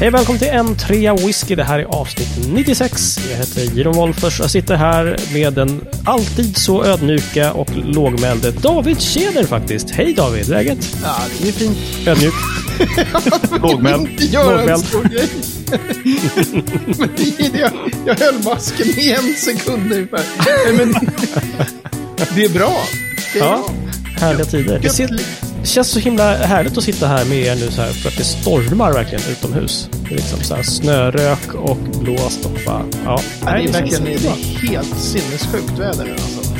Hej välkommen till en trea whisky. Det här är avsnitt 96. Jag heter Jiron Wolffers och jag sitter här med den alltid så ödmjuka och lågmälde David Keder faktiskt. Hej David, läget? Ja, det är fint. Ödmjuk. Lågmäld. Inte göra en Lågmäld. stor grej. men det, jag, jag höll masken i en sekund ungefär. Men, det är bra. Det är Ja, bra. härliga tider. Det, känns så himla härligt att sitta här med er nu så här för att det stormar verkligen utomhus. Det är liksom så här snörök och blåst och bara, ja. Ja, det är verkligen det är helt sinnessjukt väder nu alltså.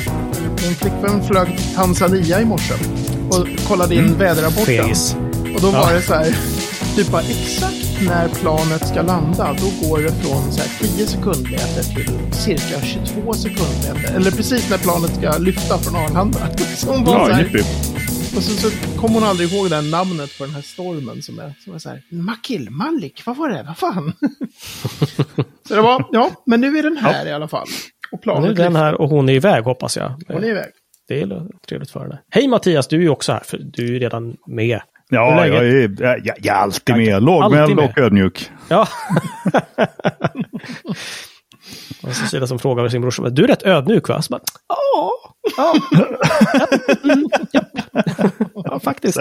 Min flickvän flög till Tanzania i morse och kollade in väderrapporten. Fegis. Och då var Ja. det så här, typ bara exakt när planet ska landa, då går det från så här 10 sekundmeter till cirka 22 sekundmeter. Eller precis när planet ska lyfta från Arlanda. Så hon var så Ja, här, jippi. Och så, så kom hon aldrig ihåg det här namnet på den här stormen som är, som är så här, Makil, Malik, vad var det, vad fan? så det var, ja, men nu är den här i alla fall. Och Nu är planet den här och hon är iväg hoppas jag. Hon är iväg. Det är trevligt för henne. Hej Mattias, du är ju också här, för du är ju redan med. Ja, jag är, jag, jag, är alltid med. Lågmäld och ödmjuk. Ja. och så Cecilia som frågar sin brorsa, du är rätt ödmjuk va? Så bara, ja, ja. Mm, ja. ja, faktiskt.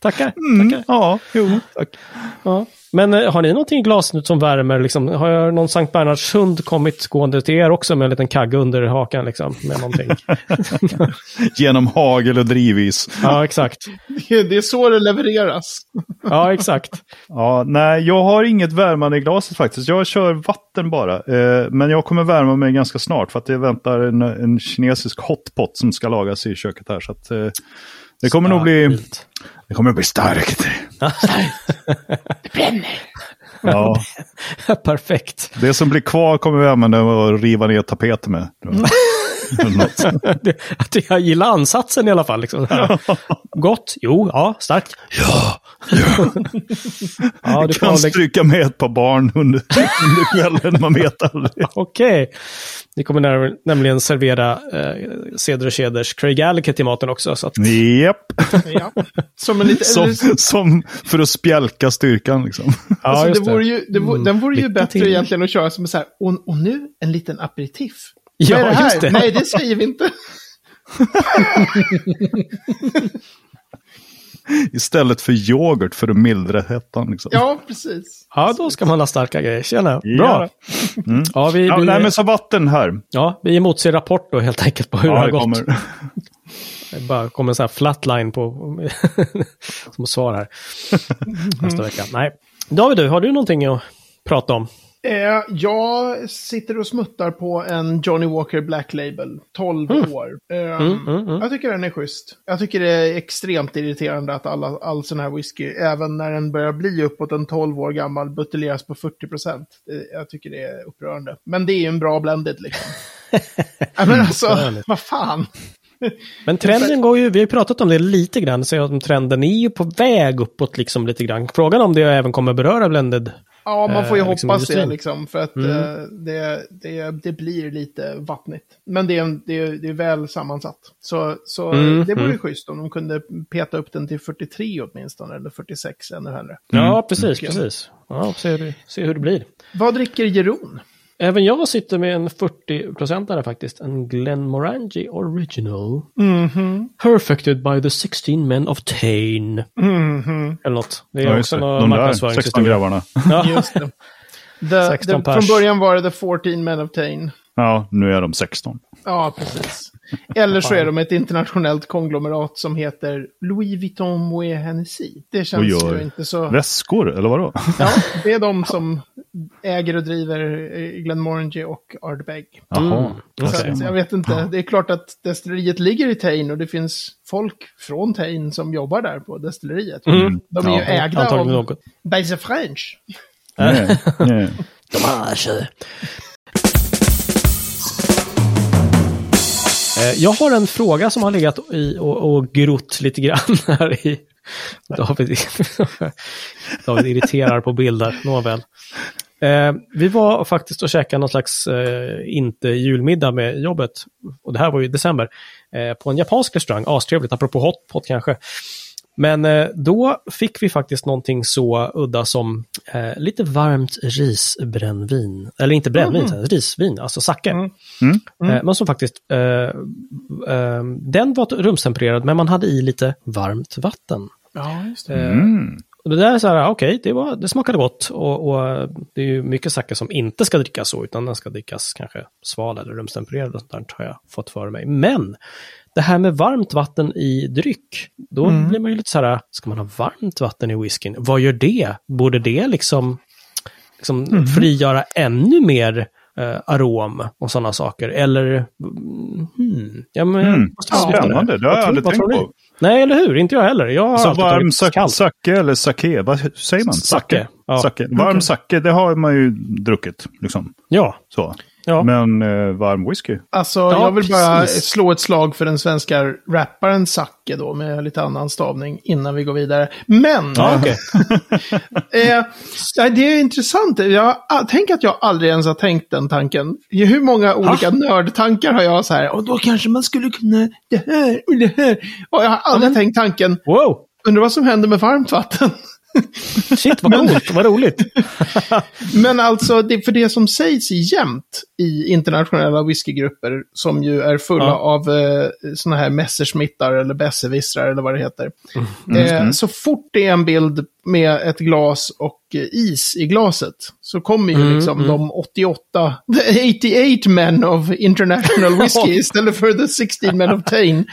Tackar. tackar. Ja, jo, tack. Ja. Men eh, har ni någonting i glaset nu som värmer? Liksom? Har jag någon Sankt Bernhards hund kommit gående till er också med en liten kagge under hakan? Liksom, med någonting? Genom hagel och drivis. ja, exakt. Det är, så det levereras. Ja, exakt. Ja, nej, jag har inget värmande i glaset faktiskt. Jag kör vatten bara. Eh, men jag kommer värma mig ganska snart för att det väntar en, en kinesisk hotpot som ska lagas i köket här. Så att, eh, det kommer nog bli. Det kommer bli starkt. Det bränner. Ja, Perfekt. det som blir kvar kommer vi använda och riva ner tapeter med. Det- att jag gillar ansatsen i alla fall. Liksom. Gott? Jo, ja, starkt. Ja. ja, du får kan hålla... stryka med ett par barn under, under kvällen, man vet aldrig. Okej. Ni kommer när, nämligen servera eh, Ceder och Keders Craig Gallagher till maten också. Så att, Japp, Ja. Som en liten... som, som för att spjälka styrkan liksom. ja, Alltså, det vore ju, det vore, den vore ju bättre till. egentligen att köra som så här, och, och nu en liten aperitif. Ja, Vad är det här? just det. Nej, det säger vi inte. Istället för yoghurt för att mildra hettan. Liksom. Ja, precis. Ja, då ska man ha starka grejer. Tjena. Ja. Bra. Mm. Ja, vi, Ja, vi, nej, men så vatten här. ja, vi emotser rapport då helt enkelt på hur det Ja, har det gått. kommer. Det bara kommer en sån här flatline på som svar här nästa vecka. Nej. David, du, har du någonting att prata om? Eh, jag sitter och smuttar på en Johnny Walker Black Label, 12 år. Eh, Mm, mm, mm. Jag tycker den är schysst. Jag tycker det är extremt irriterande att alla, all sån här whisky, även när den börjar bli uppåt en 12 år gammal, buteljeras på 40 procent. Jag tycker det är upprörande. Men det är ju en bra blended liksom. ja, men alltså, Upprörande. vad fan. Men trenden går ju, vi har ju pratat om det lite grann, så trenden är ju på väg uppåt liksom lite grann. Frågan om det även kommer beröra blended. Ja, man får ju Eh, liksom hoppas det industrin. liksom. För att Mm. eh, det, det, det blir lite vattnigt. Men det är, det är, det är väl sammansatt. Så, så Mm, det vore mm. schysst om de kunde peta upp den till 43 åtminstone. Eller 46 ännu hellre. Ja, precis, Okej. precis. Ja, se, hur- se hur det blir. Vad dricker Jeroen? Även jag sitter med en 40-procentare faktiskt. En Glenmorangie Original. Mhm. Perfected by the 16 men of Tain. Mhm. Eller något. Det är Ja, också någon De där 16 marknadsföringshistoria. grabbarna. Ja, Just det. The, 16 the, pers. från början var det The 14 Men of Tain. Ja, nu är de 16. Ja, precis. Eller så är de ett internationellt konglomerat som heter Louis Vuitton Moet Hennessy. Det känns ju inte så... väskor, eller vadå? Ja, det är de som äger och driver eh, Glenmorangie och Ardbeg. Mm. Så Okej. att, jag vet inte, det är klart att destilleriet ligger i Tain och det finns folk från Tain som jobbar där på destilleriet. Mm. De är ju Ja, ägda Antagligen av något. Beise French. Nej, nej. Dommage. Eh, Eh, jag har en fråga som har legat i och, och grott lite grann här i... David, David irriterar på bilder, nåväl. Eh, vi var faktiskt och käkade någon slags, eh, inte julmiddag med jobbet, och det här var ju i december, eh, på en japansk restaurang, astrevligt, apropå hotpot kanske. Men eh, då fick vi faktiskt någonting så udda som eh, lite varmt risbrännvin. Eller inte brännvin, mm. risvin, alltså sake. Mm. Mm. Eh, men som faktiskt, eh, eh, den var rumstempererad men man hade i lite varmt vatten. Ja, just det. Eh, och det där är så här, okej, okay, det, det smakade gott och, och, det är ju mycket sake som inte ska drickas så, utan den ska drickas kanske sval eller rumstempererad och sånt där har jag fått för mig. Men det här med varmt vatten i dryck, då mm. blir man ju lite så här, ska man ha varmt vatten i whiskyn? Vad gör det? Borde det liksom, liksom mm. frigöra ännu mer eh, arom och sådana saker? Eller, hmm, ja men... Mm. Spännande, det har jag aldrig tänkt på. Nej, eller hur? Inte jag heller. Jag har alltså varm sa sake eller sake, vad säger man? Sake. Ja. sake. Varm okay. sake, det har man ju druckit. Liksom. Ja. Så. Ja. Men eh, varm whisky. Alltså, ja, jag vill precis. bara slå ett slag för den svenska rapparen Zacke då, med lite annan stavning, innan vi går vidare. Men! Ja, okay. eh, det är intressant. Jag tänker att jag aldrig ens har tänkt den tanken. Hur många olika ha? nördtankar har jag så här, och då kanske man skulle kunna det här och det här. Och jag har aldrig mm. tänkt tanken, wow. undrar vad som händer med varmt vatten. Shit, vad coolt, vad roligt. men alltså, det, för det som sägs jämt i internationella whiskygrupper, som ju är fulla ja. av eh, sådana här messersmittar eller besserwissrar eller vad det heter. Mm. Eh, mm. så fort det är en bild med ett glas och eh, is i glaset, så kommer ju mm, liksom mm. de 88, the 88 men of international whisky istället för the 16 men of Tain.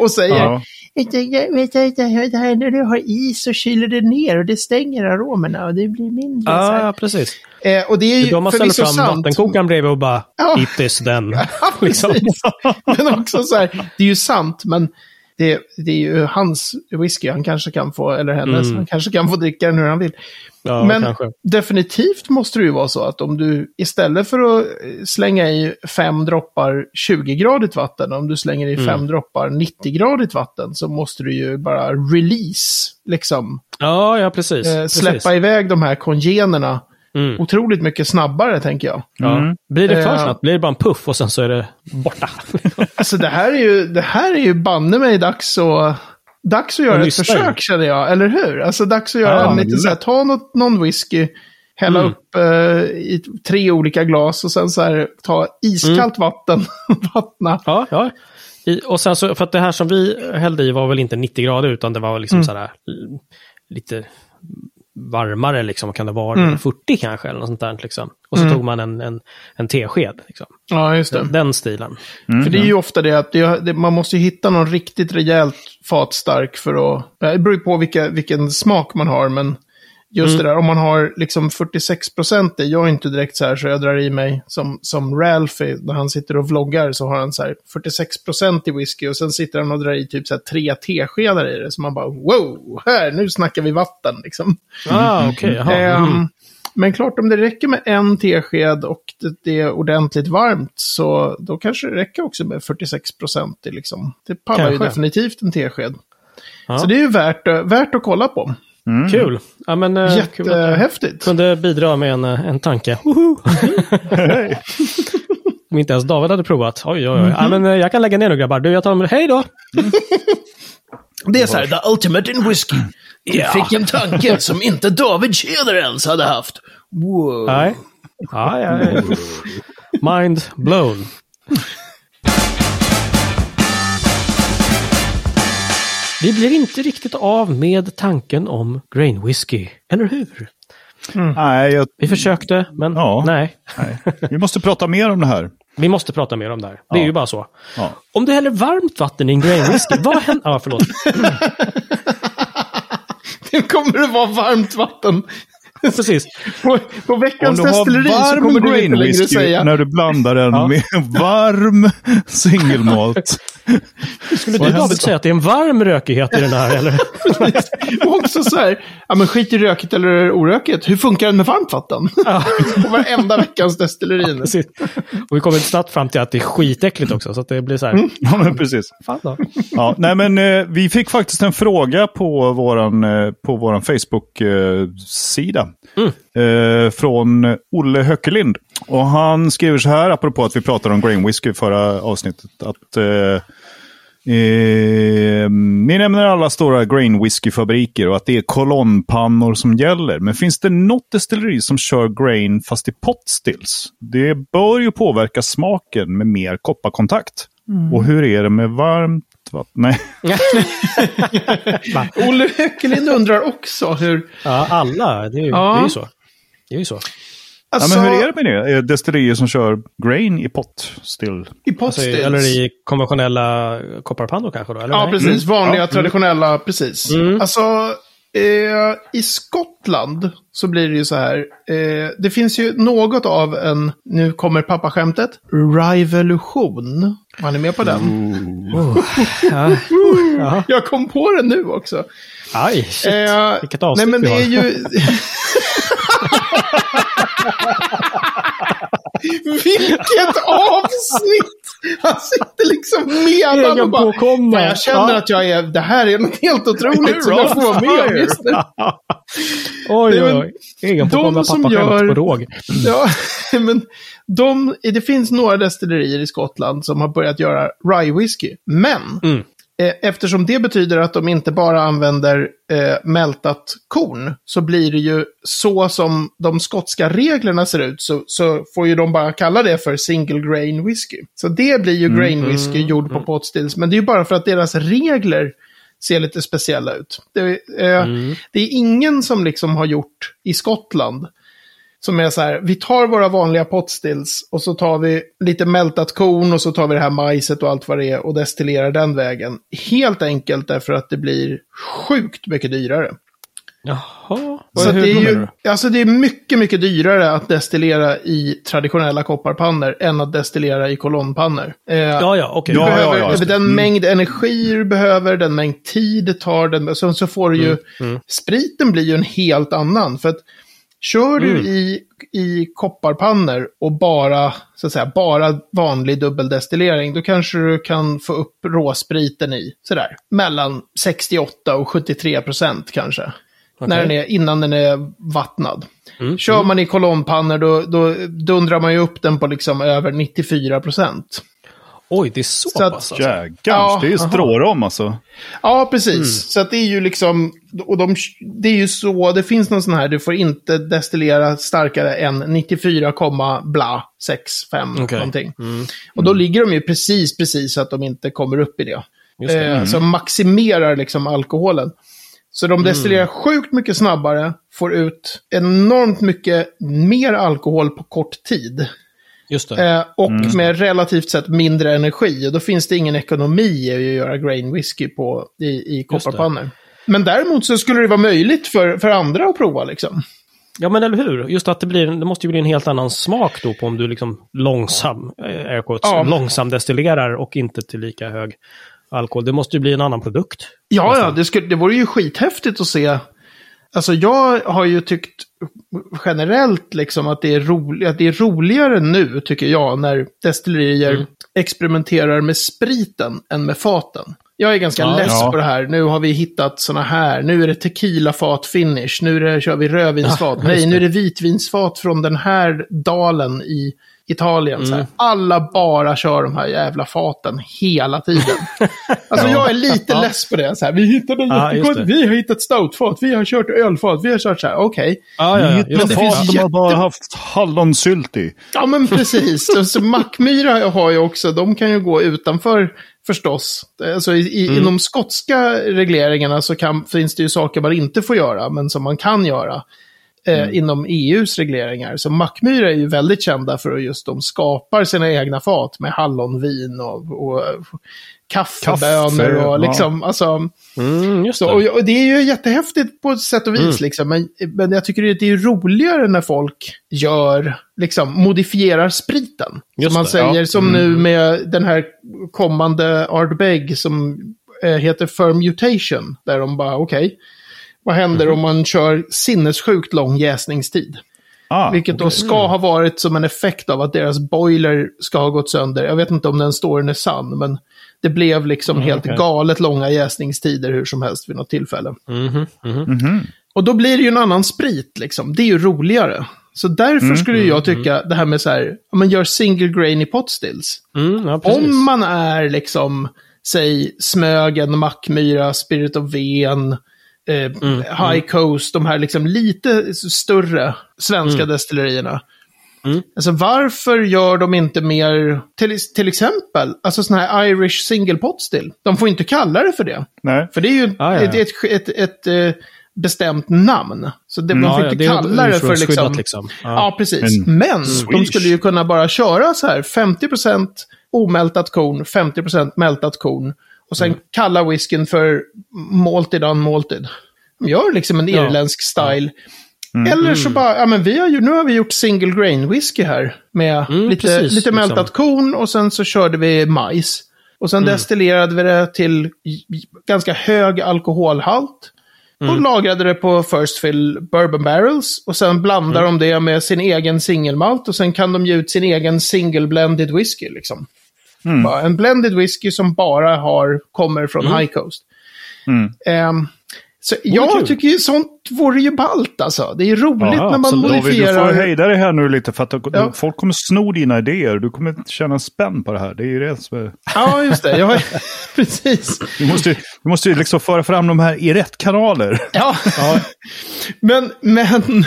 Och säger, ja när du har is så kyler det ner och det stänger aromerna och det blir mindre. Ja, ah, precis. Eh, och det är ju De har ställt fram vattenkokaren bredvid och bara, ja. this then. Ja, liksom. men också så här, det är ju sant, men det, det är ju hans whisky, han kanske kan få, eller hennes, mm. han kanske kan få dricka den hur han vill. Ja, Men kanske. definitivt måste det ju vara så att om du istället för att slänga i fem droppar 20-gradigt vatten, om du slänger i mm. fem droppar 90-gradigt vatten, så måste du ju bara release, liksom. Ja, ja, precis. Eh, släppa precis. iväg de här kongenerna Mm. Otroligt mycket snabbare, tänker jag. Ja. Mm. Blir det för eh, snabbt? Blir det bara en puff och sen så är det borta? alltså det här är ju, det här är ju banne mig dags att, dags att göra ett försök, känner jag. Eller hur? Alltså dags att göra ja, en lite så här, ta något, någon whisky, hälla mm. upp eh, i tre olika glas och sen så här ta iskallt mm. vatten, vattna. Ja, ja. I, och sen så, för att det här som vi hällde i var väl inte 90 grader utan det var liksom mm. så här lite varmare, liksom, kan det vara mm. 40 kanske, eller något sånt där. Liksom. Och så mm. tog man en, en, en tesked. Liksom. Ja, just det. Den, den stilen. Mm. För det är ju ofta det att det, det, man måste hitta någon riktigt rejält fatstark för att... Det beror ju på vilka, vilken smak man har, men Just mm. det där, om man har liksom 46 procent jag är inte direkt så här så jag drar i mig som, som Ralphie, när han sitter och vloggar så har han så här 46 procent i whisky och sen sitter han och drar i typ så här tre teskedar i det. Så man bara wow, här, nu snackar vi vatten liksom. Ah, okay, mm. um, Men klart, om det räcker med en tesked och det, det, är ordentligt varmt så då kanske det räcker också med 46 procent. Liksom. Det pallar kanske. ju definitivt en tesked. Ja. Så det är ju värt, värt att kolla på. Mm. Kul! Ja, men, eh, Jättehäftigt! Kul kunde bidra med en, eh, en tanke. Om inte ens David hade provat. Oj, oj, oj. Mm -hmm. ja, men, eh, jag kan lägga ner nu grabbar. Du, jag tar med Hej då! Mm. Det är så här, the ultimate in whiskey. Jag fick en tanke som inte David Tjeder ens hade haft. Wow. Nej. Ja, ja. Mind blown. Vi blir inte riktigt av med tanken om grain whisky, eller hur? Mm. Nej, jag... Vi försökte, men ja, nej. nej. Vi måste prata mer om det här. Vi måste prata mer om det här. Det ja. är ju bara så. Ja. Om du häller varmt vatten i en grain whisky, vad händer? Ja, förlåt. Nu kommer det vara varmt vatten Precis. På, på veckans destilleri så kommer du inte längre säga... när du blandar den ja. med varm singelmalt. Skulle du David säga att det är en varm rökighet i den här eller? och också så här, ja men skit i rökigt eller orökigt, hur funkar den med varmt vatten? På varenda veckans destilleri. Ja, och vi kommer snabbt fram till att det är skitäckligt också, så att det blir så här. Mm. Ja men precis. Fan då. Ja, nej men eh, vi fick faktiskt en fråga på våran, eh, på våran Facebook-sida. Mm. Eh, från Olle Höckelind. Och han skriver så här, apropå att vi pratade om Grain Whisky förra avsnittet, att eh, Eh, ni nämner alla stora grain whiskyfabriker och att det är kolonnpannor som gäller. Men finns det något destilleri som kör grain fast i pot stills? Det bör ju påverka smaken med mer kopparkontakt. Och hur är det med varmt vatten? Nej. Olle Höckelind undrar också hur... Ja, alla. Det är, ju, Ja. det är ju så. Det är ju så. Ja, Alltså, men hur är det med det? Är destillerier som kör grain i pot still? I Alltså, potstills. eller i konventionella kopparpannor kanske då? Eller? Ja, Nej? precis. Vanliga, Ja. traditionella, precis. Alltså, eh, i Skottland så blir det ju så här. Eh, det finns ju något av en, nu kommer pappaskämtet, revolution. Man är med på den? Ja. Ja. Jag kom på den nu också. Aj, shit. Eh, Vilket avsnitt Nej, men vi det är ju... Vilket avsnitt! Han sitter liksom med den och bara... Egenpåkomna. "Fan, Jag känner att jag är... Det här är något helt otroligt som jag får vara med om just nu. Oj, oj, oj. Egenpåkomna pappaskämt på råg. Ja, men de, det finns några destillerier i Skottland som har börjat göra rye whisky. Men Mm. Eh, eftersom det betyder att de inte bara använder eh, mältat korn så blir det ju så som de skotska reglerna ser ut så, så får ju de bara kalla det för single grain whisky. Så det blir ju grain whisky gjord på pot stills. Men det är ju bara för att deras regler ser lite speciella ut. Det, eh, det är ingen som liksom har gjort i Skottland som är så här, vi tar våra vanliga potstills och så tar vi lite mältat korn och så tar vi det här majset och allt vad det är och destillerar den vägen. Helt enkelt därför att det blir sjukt mycket dyrare. Jaha. Så Hur det, är ju, alltså det är mycket, mycket dyrare att destillera i traditionella kopparpannor än att destillera i kolonnpannor. Eh, Ja, ja, okej. du Ja, behöver, ja, det. Den mängd energi du behöver, den mängd tid det tar, den, så, så får du ju... Mm, Spriten blir ju en helt annan. För att kör du Mm. i, i kopparpannor och bara, så att säga, bara vanlig dubbeldestillering, då kanske du kan få upp råspriten i sådär, mellan 68 och 73 procent kanske. När den är, innan den är vattnad. Mm, Kör man i kolonnpannor då, då dundrar man ju upp den på liksom över 94 procent. Oj, det är så, Så att- pass alltså. Jägars, Ja, det är ju strårom alltså. Ja, precis. Så att det är ju liksom, och de, det är ju så, det finns någon sån här, du får inte destillera starkare än 94, bla, 6, 5, Okej. någonting. Och då ligger de ju precis, precis så att de inte kommer upp i det. Just det. Eh, Så maximerar liksom alkoholen. Så de destillerar Mm. sjukt mycket snabbare, får ut enormt mycket mer alkohol på kort tid. Eh, och med relativt sett mindre energi. Och då finns det ingen ekonomi i att göra grain whisky på, i, i kopparpannor. Men däremot så skulle det vara möjligt för, för andra att prova liksom. Ja, men eller hur? Just att det blir, det måste ju bli en helt annan smak då på om du liksom långsam, eh, quotes, Ja. långsam destillerar och inte till lika hög alkohol. Det måste ju bli en annan produkt. Ja, ja, det, skulle, det vore ju skithäftigt att se. Alltså jag har ju tyckt generellt liksom att det är, rolig, att det är roligare nu, tycker jag, när destillerier experimenterar med spriten än med faten. Jag är ganska Ja, less ja. på det här. Nu har vi hittat såna här. Nu är det tequila-fat finish. Nu det, kör vi rödvinsfat. Ja, Nej, nu är det vitvinsfat från den här dalen i Italien. Mm. Alla bara kör de här jävla faten hela tiden. Alltså jag är lite Ja. less på det. Så här, vi hittade Ja, just jättegott. Vi har hittat stoutfat. Vi har kört ölfat. Vi har kört så här. Okej. Ja, ja, ja. Just Men det finns de har bara jätte- haft hallonsylt i. Ja, men precis. Så, så Mackmyra har ju också, de kan ju gå utanför förstås. Alltså i, i, inom skotska regleringarna så kan, finns det ju saker man inte får göra, men som man kan göra. Eh, Inom EUs regleringar. Så Mackmyra är ju väldigt kända för att just de skapar sina egna fat med hallonvin och, och kaffebönor Kaffe, och ja. liksom, alltså. Mm, just Så, det. och, och det är ju jättehäftigt på ett sätt och vis, liksom. men, men jag tycker det är roligare när folk gör, liksom, modifierar spriten. Just som man det, säger, ja. som nu med den här kommande Ardbeg som eh, heter Fermutation. Där de bara, okej, vad händer om man kör sinnessjukt lång jäsningstid? Ah, Vilket då ska ha varit som en effekt av att deras boiler ska ha gått sönder. Jag vet inte om den storyn är sann, men det blev liksom helt okej. galet långa jäsningstider hur som helst vid något tillfälle. Mhm. mhm. Och då blir det ju en annan sprit, liksom. Det är ju roligare. Så därför skulle ju jag tycka det här med så här, om man gör single grain i pot stills. Mm, ja. Om man är liksom säg Smögen, Mackmyra, Spirit of Ven, eh, High Coast, de här liksom lite större svenska destillerierna. Mm. Alltså varför gör de inte mer, till, till exempel, alltså sådana här Irish single pot still. De får inte kalla det för det. Nej. För det är ju Ah, ja, ett, ja. ett, ett, ett, eh, bestämt namn. Så det, man Ja, får ja, inte det kalla det för liksom... liksom. Ja, Ja. precis. Men- Men, de Swedish. skulle ju kunna bara köra så här 50% omältat korn, 50% mältat korn. Och sen Mm. kalla whiskyn för malted unmalted. De gör liksom en Ja. irländsk style. Mm. Eller så bara, ja men vi har ju, nu har vi gjort single grain whisky här. Med Mm, lite, precis, lite mältat liksom. korn och sen så körde vi majs. Och sen destillerade vi det till ganska hög alkoholhalt. Och lagrade det på First Fill Bourbon Barrels. Och sen blandar de det med sin egen singelmalt. Och sen kan de ge ut sin egen single blended whisky. Liksom. Bara En blended whisky som bara har, kommer från High Coast. Mm. Ehm, så jag kul. tycker ju sånt vore ju ballt alltså. Det är roligt Ja, när man absolut. David, du får modifierar. hejda dig här nu lite för att du, Ja. folk kommer sno dina idéer. Du kommer tjäna spänn på det här. Det är ju det som är... Ja, just det. Jag har... Precis. Du måste, du måste ju liksom föra fram de här i rätt kanaler. Ja. men, men,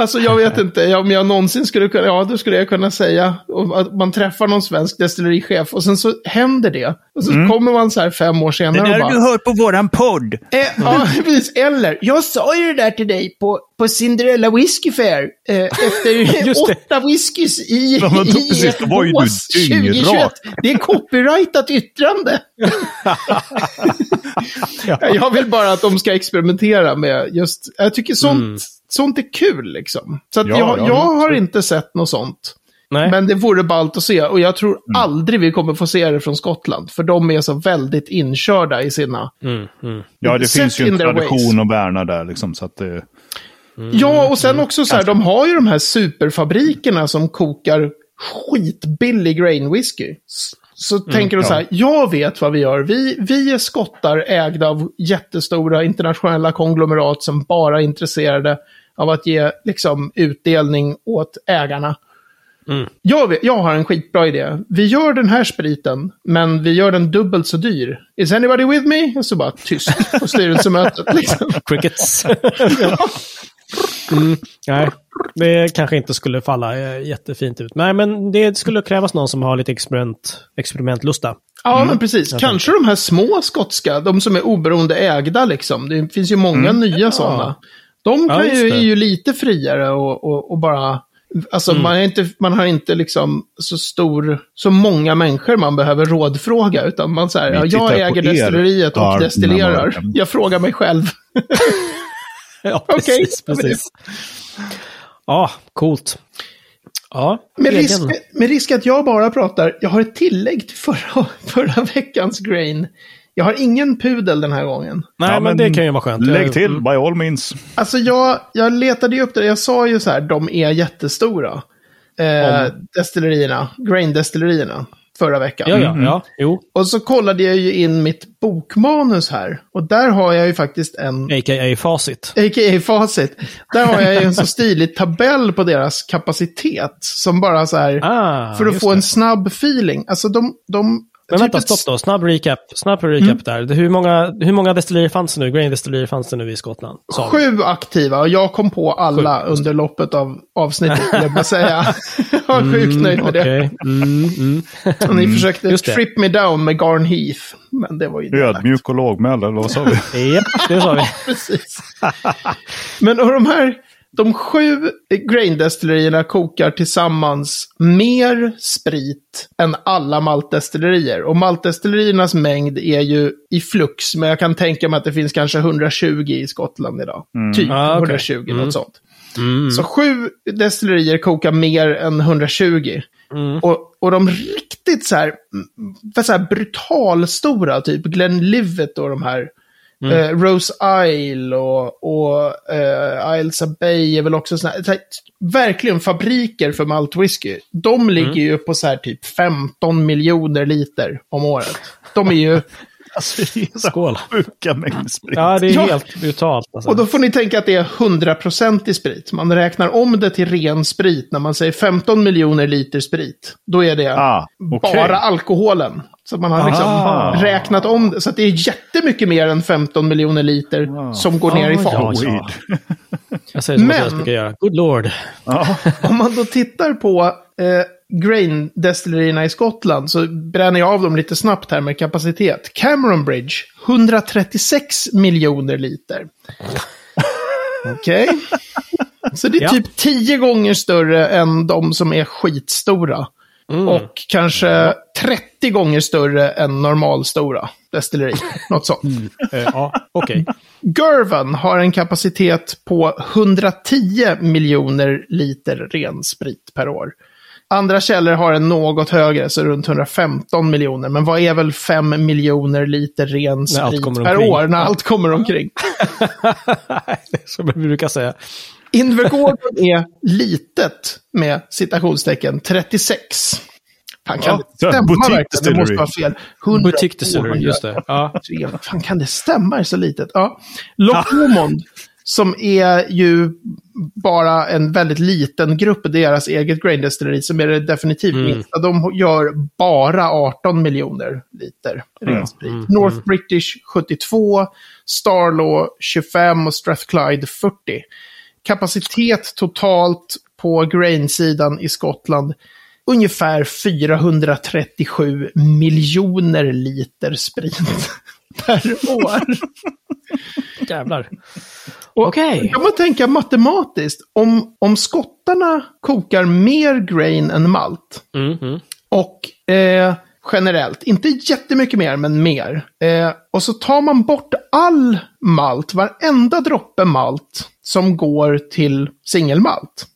alltså jag vet inte om jag någonsin skulle kunna, ja då skulle jag kunna säga att man träffar någon svensk destillerichef och sen så händer det. Och så kommer man så här fem år senare och bara, hört på våran podd. eh, ja, precis, eller, jag sa ju det där till dig på, på Cinderella Whisky Fair eh, efter åtta whiskys i, Ja, i precis, ett bås 2021. dyngrak. Det är copyrightat yttrande. Jag vill bara att de ska experimentera med just, jag tycker sånt, sånt är kul liksom. Så Ja, jag, ja, jag har inte sett något sånt. Nej. Men det vore ballt att se och jag tror Mm. aldrig vi kommer få se det från Skottland. För de är så väldigt inkörda i sina... Mm, mm. Ja, det finns ju en tradition ways. att värna där liksom. Så att det... Ja, och sen också så här, de har ju de här superfabrikerna som kokar skitbillig grain whisky. Så tänker de så här, jag vet vad vi gör. Vi, vi är skottar ägda av jättestora internationella konglomerat som bara är intresserade av att ge liksom, utdelning åt ägarna. Jag, vet, jag har en skitbra idé. Vi gör den här spriten, men vi gör den dubbelt så dyr. Is anybody with me? Och så bara tyst på styrelsemötet. Liksom. Crickets. mm, nej, det kanske inte skulle falla eh, jättefint ut. Nej, men det skulle krävas någon som har lite experiment, experimentlusta. Ja, men precis. Kanske de här små skotska, de som är oberoende ägda liksom. Det finns ju många nya sådana. De Ja, kan just ju, är ju lite friare och, och, och bara... Alltså man, är inte, man har inte liksom så stor, så många människor man behöver rådfråga. Utan man säger, ja, jag äger er, destilleriet och destillerar. Mörken. Jag frågar mig själv. Ja, Okej. precis. precis. Ja, coolt. Ja, Med risk, med risk att jag bara pratar, jag har ett tillägg till förra, förra veckans grain. Jag har ingen pudel den här gången. Nej, Ja, men, det kan ju vara skönt. Lägg till, mm. by all means. Alltså jag, jag letade ju upp det, jag sa ju så här, de är jättestora. Eh, destillerierna, grain-destillerierna, förra veckan. Ja, ja, ja. Jo. Och så kollade jag ju in mitt bokmanus här. Och där har jag ju faktiskt en, A.k.a. facit. a.k.a. facit. Där har jag ju en så stilig tabell på deras kapacitet. Som bara så här, Ah, för att få det. en snabb feeling. Alltså de... de Men typ vänta, ett- stopp då. Snabb recap. Snabb recap Mm. där. Det- Hur många, hur många destillerier fanns det nu? Grain destillerier fanns det nu i Skottland? Du? Sju aktiva och jag kom på alla Sju, under loppet av avsnittet, jag bara säga. jag är sjukt nöjd med det. Okej. Mm, mm. Ni försökte just det. trip me down med Garn Heath. Men det var ju. Ödmjuk och lågmäld, eller vad sa vi? Japp, det sa vi. Precis. Men och de här, de sju grain-destillerierna kokar tillsammans mer sprit än alla maltdestillerier. Och maltdestilleriernas mängd är ju i flux, men jag kan tänka mig att det finns kanske 120 i Skottland idag. Typ Ah, okej. 120, Mm. något sånt. Så sju destillerier kokar mer än 120. Och, och de riktigt så här, mm, så här brutalstora, typ Glenlivet och de här. Eh, Rose Isle och, och eh, of Bay är väl också såna här, verkligen fabriker för malt whisky. De ligger ju på så här typ 15 miljoner liter om året. De är ju Alltså, Skål. sjuka mängder sprit. Ja, det är Ja. helt brutalt. Alltså. Och då får ni tänka att det är 100% i sprit. Man räknar om det till ren sprit när man säger 15 miljoner liter sprit. Då är det Ah, okej. bara alkoholen. Så man har liksom Ah. räknat om det. Så att det är jättemycket mer än 15 miljoner liter som går ner i Ah, fat. ja, ja. Jag säger som Men- Mattias brukar göra. Good lord. Om man då tittar på eh, grain-destillerierna i Skottland så bränner jag av dem lite snabbt här med kapacitet. Cameron Bridge, 136 miljoner liter. Okej. Så det är Ja. typ 10 gånger större än de som är skitstora. Mm. Och kanske 30 gånger större än normalstora destilleri. Något sånt. Eh, ja, okej. Gervan har en kapacitet på 110 miljoner liter ren sprit per år. Andra källor har en något högre, så runt 115 miljoner. Men vad är väl 5 miljoner liter ren sprit per omkring. år när allt kommer omkring? Det är Som vi brukar säga. Invergården är litet med citationstecken 36. Fan, kan Ja, det stämma verkligen? Det måste vara fel. 100, Butik just det. Ja. Fan kan det stämma? Är så litet. Ja. Loch Lomond, som är ju bara en väldigt liten grupp, deras eget grain distillery, som är det definitivt Mm. minsta. De gör bara 18 miljoner liter ren sprit. mm, North British 72, Starlaw 25 och Strathclyde 40. Kapacitet totalt på grain-sidan i Skottland ungefär 437 miljoner liter sprit per år. Jävlar. Okej. kan man tänka matematiskt, om, om skottarna kokar mer grain än malt, Mm, mm. och eh, generellt, inte jättemycket mer, men mer. Eh, och så tar man bort all malt, varenda droppe malt som går till singelmalt.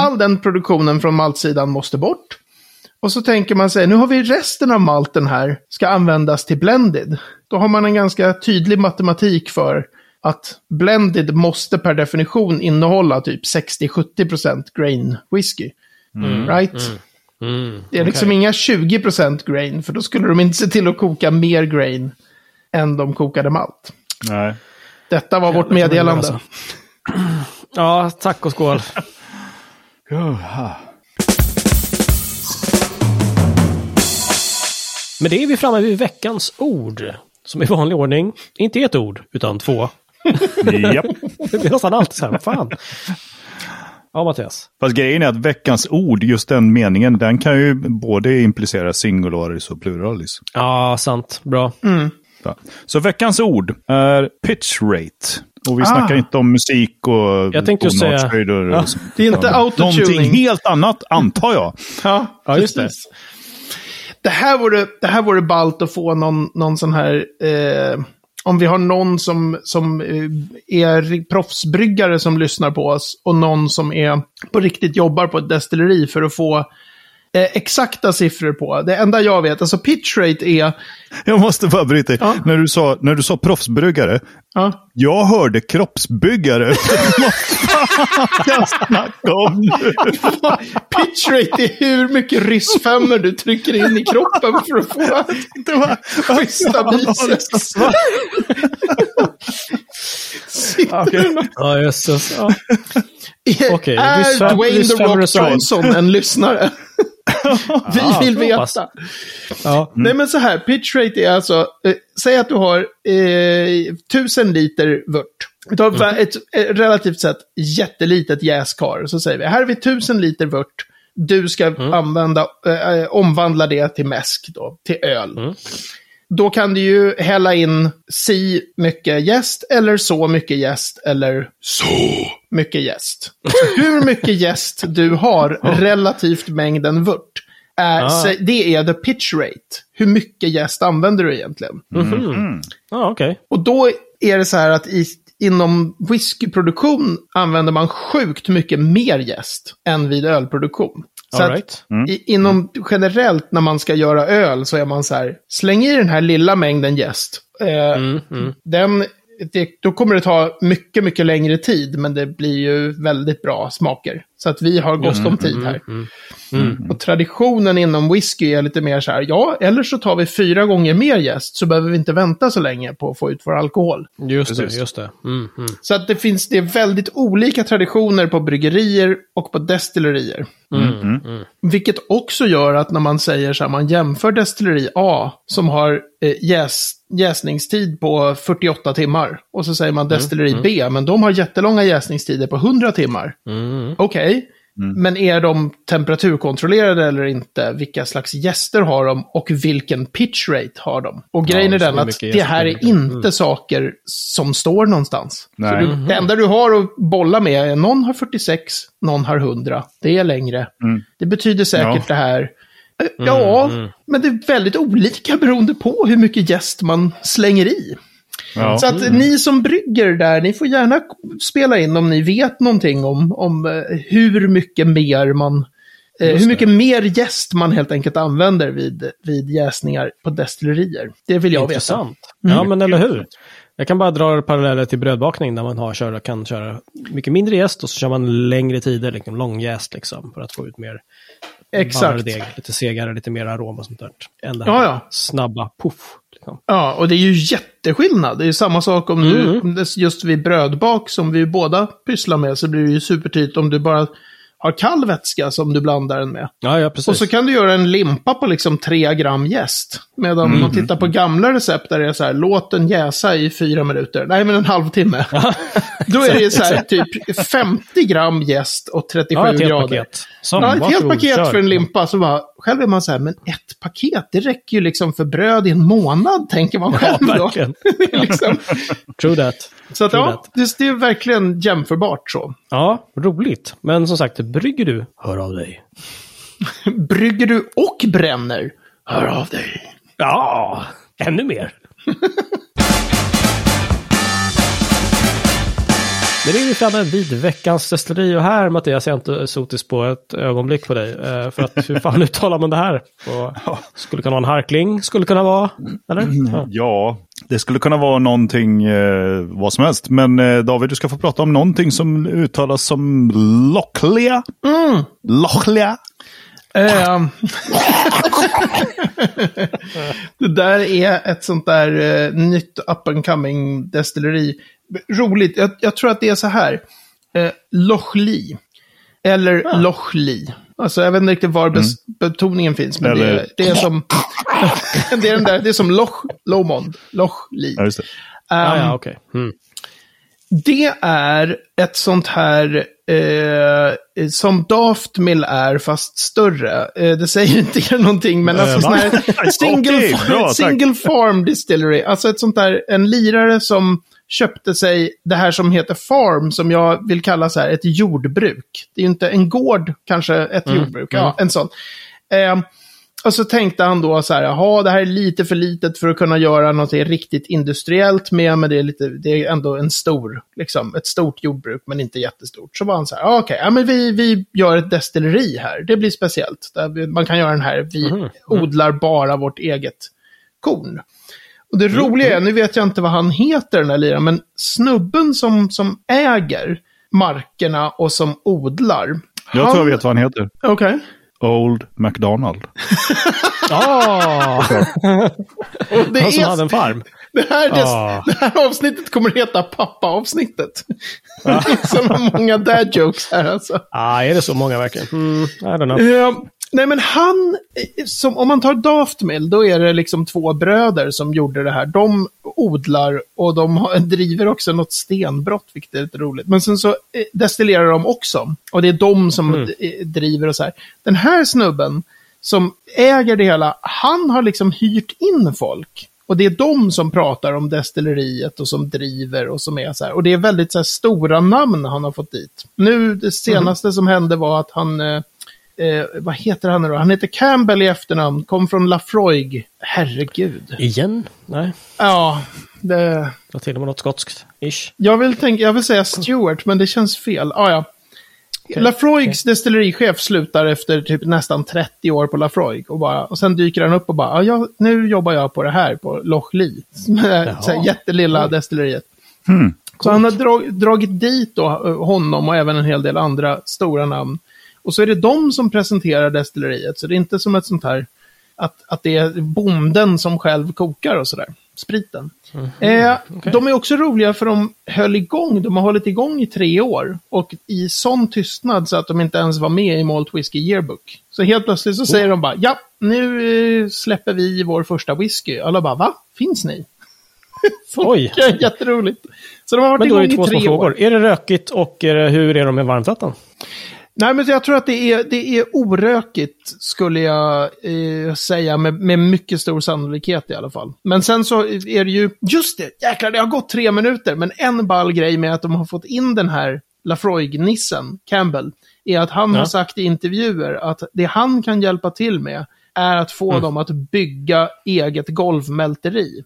All den produktionen från maltsidan måste bort. Och så tänker man sig, nu har vi resten av malten här, ska användas till blended. Då har man en ganska tydlig matematik för att blended måste per definition innehålla typ 60-70% grain whisky. Right? Mm. Det är liksom okej. inga 20% grain, för då skulle de inte se till att koka mer grain än de kokade malt. Nej. Detta var vårt meddelande. så. Ja, tack och skål. Men det är vi framme vid veckans ord. Som i vanlig ordning, inte ett ord, utan två. Japp. Det är nästan alltid så här, vad fan. Ja, Mattias. Fast grejen är att veckans ord, just den meningen, den kan ju både implicera singularis och pluralis. Ja, sant. Bra. Så. Så veckans ord är pitch rate. Och vi Ah. snackar inte om musik och Jag tänkte just säga- Ja. Det är inte autotuning. Någonting helt annat, antar jag. Ja, Ja, just det. Det här vore, det här vore ballt att få någon, någon sån här... Eh, om vi har någon som, som eh, är proffsbryggare som lyssnar på oss och någon som är på riktigt jobbar på ett destilleri för att få eh, exakta siffror på. Det enda jag vet, alltså pitch rate är... Jag måste bara bryta. Ja. När, du sa, när du sa proffsbryggare, Ja, jag hörde kroppsbyggare. Vad fan ska jag snacka om nu? pitch rate är hur mycket ryssfemmor du trycker in i kroppen för att få Det var, schyssta biceps. Ja, jösses. Okej, är Dwayne The Rock. Johnson en lyssare? Vi vill jag hoppas. veta. Ja. Nej men så här, pitch rate är alltså, eh, säg att du har eh, 1000 liter vört. Du har va- ett, ett relativt sett jättelitet jäskar. Så säger vi, här har vi 1000 liter vört. Du ska använda, eh, omvandla det till mäsk då, till öl. Då kan du ju hälla in si mycket jäst eller så mycket jäst eller så mycket jäst. Så hur mycket jäst du har relativt mängden vört. Är, Ah. så Det är the pitch rate. Hur mycket jäst använder du egentligen? Ja, okej. Och då är det så här att i, inom whiskyproduktion använder man sjukt mycket mer jäst än vid ölproduktion. Så All att right. i, inom generellt när man ska göra öl så är man så här, släng i den här lilla mängden jäst. Eh, Mm, mm. Den det, då kommer det ta mycket, mycket längre tid, men det blir ju väldigt bra smaker. Så att vi har gott om tid här. Mm. Mm. Och traditionen inom whisky är lite mer så här, ja, eller så tar vi fyra gånger mer jäst, så behöver vi inte vänta så länge på att få ut vår alkohol. Just Precis. det, just det. Mm, mm. Så att det finns, det är väldigt olika traditioner på bryggerier och på destillerier. Mm, Mm. mm. Vilket också gör att när man säger så här, man jämför destilleri A som har eh, jäs, jäsningstid på 48 timmar. Och så säger man destilleri B, men de har jättelånga jäsningstider på 100 timmar. Mm. Okej, men är de temperaturkontrollerade eller inte? Vilka slags gäster har de och vilken pitch rate har de? Och grejen Ja, är den att det här är inte saker som står någonstans. Så Nej. du, det enda du har att bolla med är någon har 46, någon har 100. Det är längre. Mm. Det betyder säkert Ja. det här. Ja, mm. men det är väldigt olika beroende på hur mycket gäst man slänger i. Ja. Så att ni som brygger där, ni får gärna spela in om ni vet någonting om, om eh, hur mycket mer man... Eh, Just hur det. mycket mer jäst man helt enkelt använder vid, vid jäsningar på destillerier. Det vill jag veta. Intressant. Ja, men eller hur? Jag kan bara dra paralleller till brödbakning där man har, köra, kan köra mycket mindre jäst och så kör man längre tider, liksom långjäst liksom, för att få ut mer Exakt. deg, lite segare, lite mer arom och sånt där. Än det här Ja, ja. snabba puff. Liksom. Ja, och det är ju jätteskillnad. Det är ju samma sak om du, Mm. det, just vid brödbak som vi båda pysslar med, så blir det ju supertydligt om du bara har kall vätska som du blandar den med. Ja, ja, precis. Och så kan du göra en limpa på liksom 3 gram jäst. Medan om man tittar på gamla recept där det är så här, låt den jäsa i fyra minuter. Nej, men en halvtimme. Då är det så här, typ 50 gram jäst och 37 ja, ett grader. paket. Så, Ja, ett helt paket kör. för en limpa. Så bara, själv är man så här, men ett paket, det räcker ju liksom för bröd i en månad, tänker man Ja, själv då. verkligen. liksom. True that. Så att, True ja, that. det, det är verkligen jämförbart så. Ja, roligt. Men som sagt, brygger du, hör av dig. Brygger du och bränner, hör av dig. Ja, ännu mer. Men det är vi framme vid veckans destilleri och här Mattias, jag är inte sotis på ett ögonblick på dig. Eh, för att hur fan uttalar man det här? Och, skulle kunna vara en harkling, skulle kunna vara, eller? Ja. Ja, det skulle kunna vara någonting, eh, vad som helst. Men eh, David, du ska få prata om någonting som uttalas som locklia. Mm. Locklia. Ehm. det där är ett sånt där eh, nytt up and coming destilleri. Roligt, jag, jag tror att det är så här. Uh, Lochli. Eller Lochli. Alltså jag vet inte riktigt var bes- betoningen finns, men det, Eller- är, det är som... det är den där, det är som Loch Lomond. Lochli. Ja, just det. Ja, Ehm, ja, okej. Mm. det är ett sånt här eh, som Daftmill är, fast större. Eh, det säger inte er någonting, men alltså Eh, sån va? här single, Okej, bra, single farm distillery. Alltså ett sånt där, en lirare som köpte sig det här som heter farm, som jag vill kalla så här ett jordbruk. Det är ju inte en gård, kanske ett jordbruk. Ja, en sån. Eh, och så tänkte han då så här, jaha, det här är lite för litet för att kunna göra något riktigt industriellt med, men det är, lite, det är ändå en stor, liksom, ett stort jordbruk, men inte jättestort. Så var han så här, "Ja, okej, ja, men vi, vi gör ett destilleri här, det blir speciellt. Där man kan göra den här, vi Mhm, odlar bara vårt eget korn. Och det roliga är, nu vet jag inte vad han heter den här liraren, men snubben som, som äger markerna och som odlar. Jag han- tror jag vet vad han heter. Okej. Old McDonald. Ah! Det Han som är hade en farm. Det här, det, Ah. det här avsnittet kommer att heta pappa-avsnittet. Det är så många dad jokes här alltså. Ah, är det så många verkligen? Mm, I don't know. Eh, nej men han, eh, som, om man tar Daftmill, då är det liksom två bröder som gjorde det här. De odlar och de har, driver också något stenbrott, vilket är lite roligt. Men sen så eh, destillerar de också. Och det är de som eh, driver och så här. Den här snubben som äger det hela, han har liksom hyrt in folk. Och det är de som pratar om destilleriet och som driver och som är så här. Och det är väldigt så stora namn han har fått dit. Nu, det senaste som hände var att han, eh, vad heter han nu då? Han heter Campbell i efternamn, kom från Lafroig. Herregud. Igen? Nej, Ja, det, det var till och med något skotskt. Ish. jag, vill tänka, jag vill säga Stewart, men det känns fel. Ah, ja. Lafroigs destillerichef slutar efter typ nästan 30 år på Lafroig. Och, bara, och sen dyker han upp och bara, ah, ja, nu jobbar jag på det här, på Loch Jaha. jättelilla destilleriet. Så han har drag, dragit dit då, honom och även en hel del andra stora namn. Och så är det de som presenterar destilleriet. Så det är inte som ett sånt här, att, att det är bonden som själv kokar och sådär. Spriten. Eh, De är också roliga för de höll igång, de har hållit igång i tre år. Och i sån tystnad så att de inte ens var med i Malt Whisky Yearbook. Så helt plötsligt så säger de bara, ja, nu eh, släpper vi vår första whisky. Alla bara, va? Finns ni? Så Oj. är Jätteroligt. Så de har varit Men då är igång det två i små tre år. frågor. Är det rökigt och är det, hur är de med varmvatten? Nej, men jag tror att det är, det är orökigt, skulle jag eh, säga, med, med mycket stor sannolikhet i alla fall. Men sen så är det ju, just det, jäklar, det har gått tre minuter, men en ball grej med att de har fått in den här Lafroig-nissen, Campbell, är att han Ja. har sagt i intervjuer att det han kan hjälpa till med är att få dem att bygga eget golvmälteri.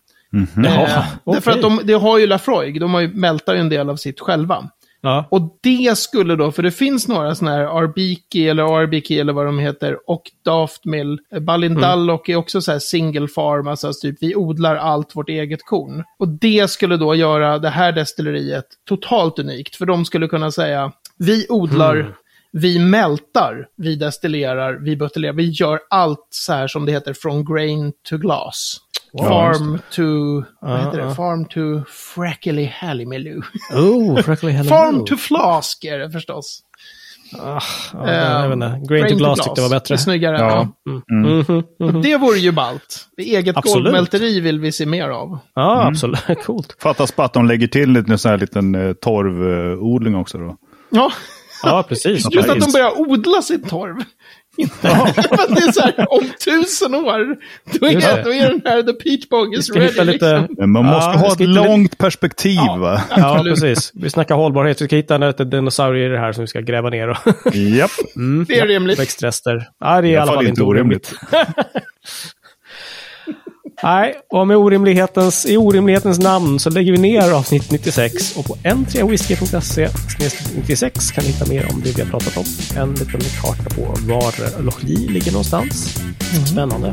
Jaha, Eh, Därför okej. att de, de har ju Lafroig, de har ju, mältar ju en del av sitt själva. Ja. Och det skulle då, för det finns några sådana här Arbiki eller RBK eller vad de heter, och Daft Mill. Balindallock är också så här single farm, alltså typ vi odlar allt vårt eget korn. Och det skulle då göra det här destilleriet totalt unikt, för de skulle kunna säga, vi odlar, vi mältar, vi destillerar, vi buteljerar, vi gör allt så här som det heter från grain to glass. Farm to, vad heter Ja, det? ja. Farm to frackly hallimelu. Oh, Freckly Hello. Farm to flask är det förstås. Ah, ja, inte. Ehm, Grain to Glass tyckte jag var bättre. Det är snyggare. Ja. Ja. Mhm, mhm. Det vore ju ballt. Eget Absolut. golvmälteri vill vi se mer av. Ja, absolut. Coolt. Fattas bara att de lägger till lite sån här liten eh, torvodling också då. Ja, Ja, precis. just att de börjar odla sin torv. Det är så här, om tusen år, då är, det. då är den här The Peach Bog is ready. lite... Liksom. Man Ja, måste vi ha ett långt perspektiv va? Ja, precis. Vi snackar hållbarhet. Vi ska hitta en liten dinosaurie i det här som vi ska gräva ner. Och Japp. mm, Det är rimligt. Växtrester. Ja, det är i I alla fall inte orimligt. orimligt. Nej, och med orimlighetens, i orimlighetens namn så lägger vi ner avsnitt 96 och på n3whisky.se 96 kan ni hitta mer om det vi har pratat om. En liten karta på var Lochli ligger någonstans. Spännande.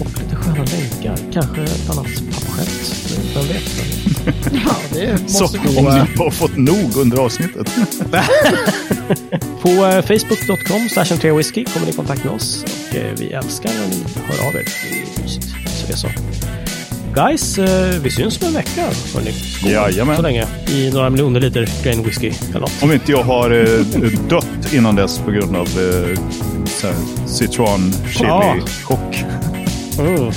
Och lite sköna länkar. Kanske ett annat pappaskämt. Vem vet? Ja, det Så om ni har fått nog under avsnittet. På eh, facebook.com slash whisky kommer ni i kontakt med oss. Och eh, vi älskar när ni hör av er. Det är mysigt. Det är så. Guys, eh, vi syns om en vecka. Hörrni. Jajamän. Så länge. I några miljoner liter grain whisky eller något. Om inte jag har eh, dött innan dess på grund av eh, citron Ja. chili chock. Mm.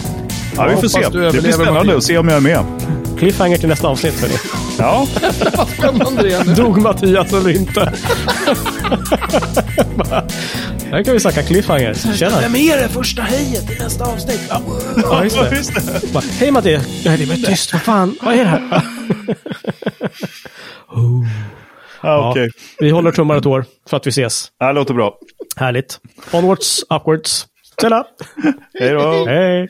Ja, vi får se. Det blir spännande att se om jag är med. Cliffhanger till nästa avsnitt. Hörni. Ja, Vad spännande det är nu. Dog Mattias eller inte? Här kan vi snacka cliffhanger. Tjena! Vem är det första hejet i nästa avsnitt? Ja. Ja, just det. just det. Bara, Hej Mattias! Nej, det var tyst. Vad fan? Vad är det här? Ja, okej. Vi håller tummar och tår för att vi ses. Det här låter bra. Härligt. Onwards, upwards. Tjena! Hej då. Hej!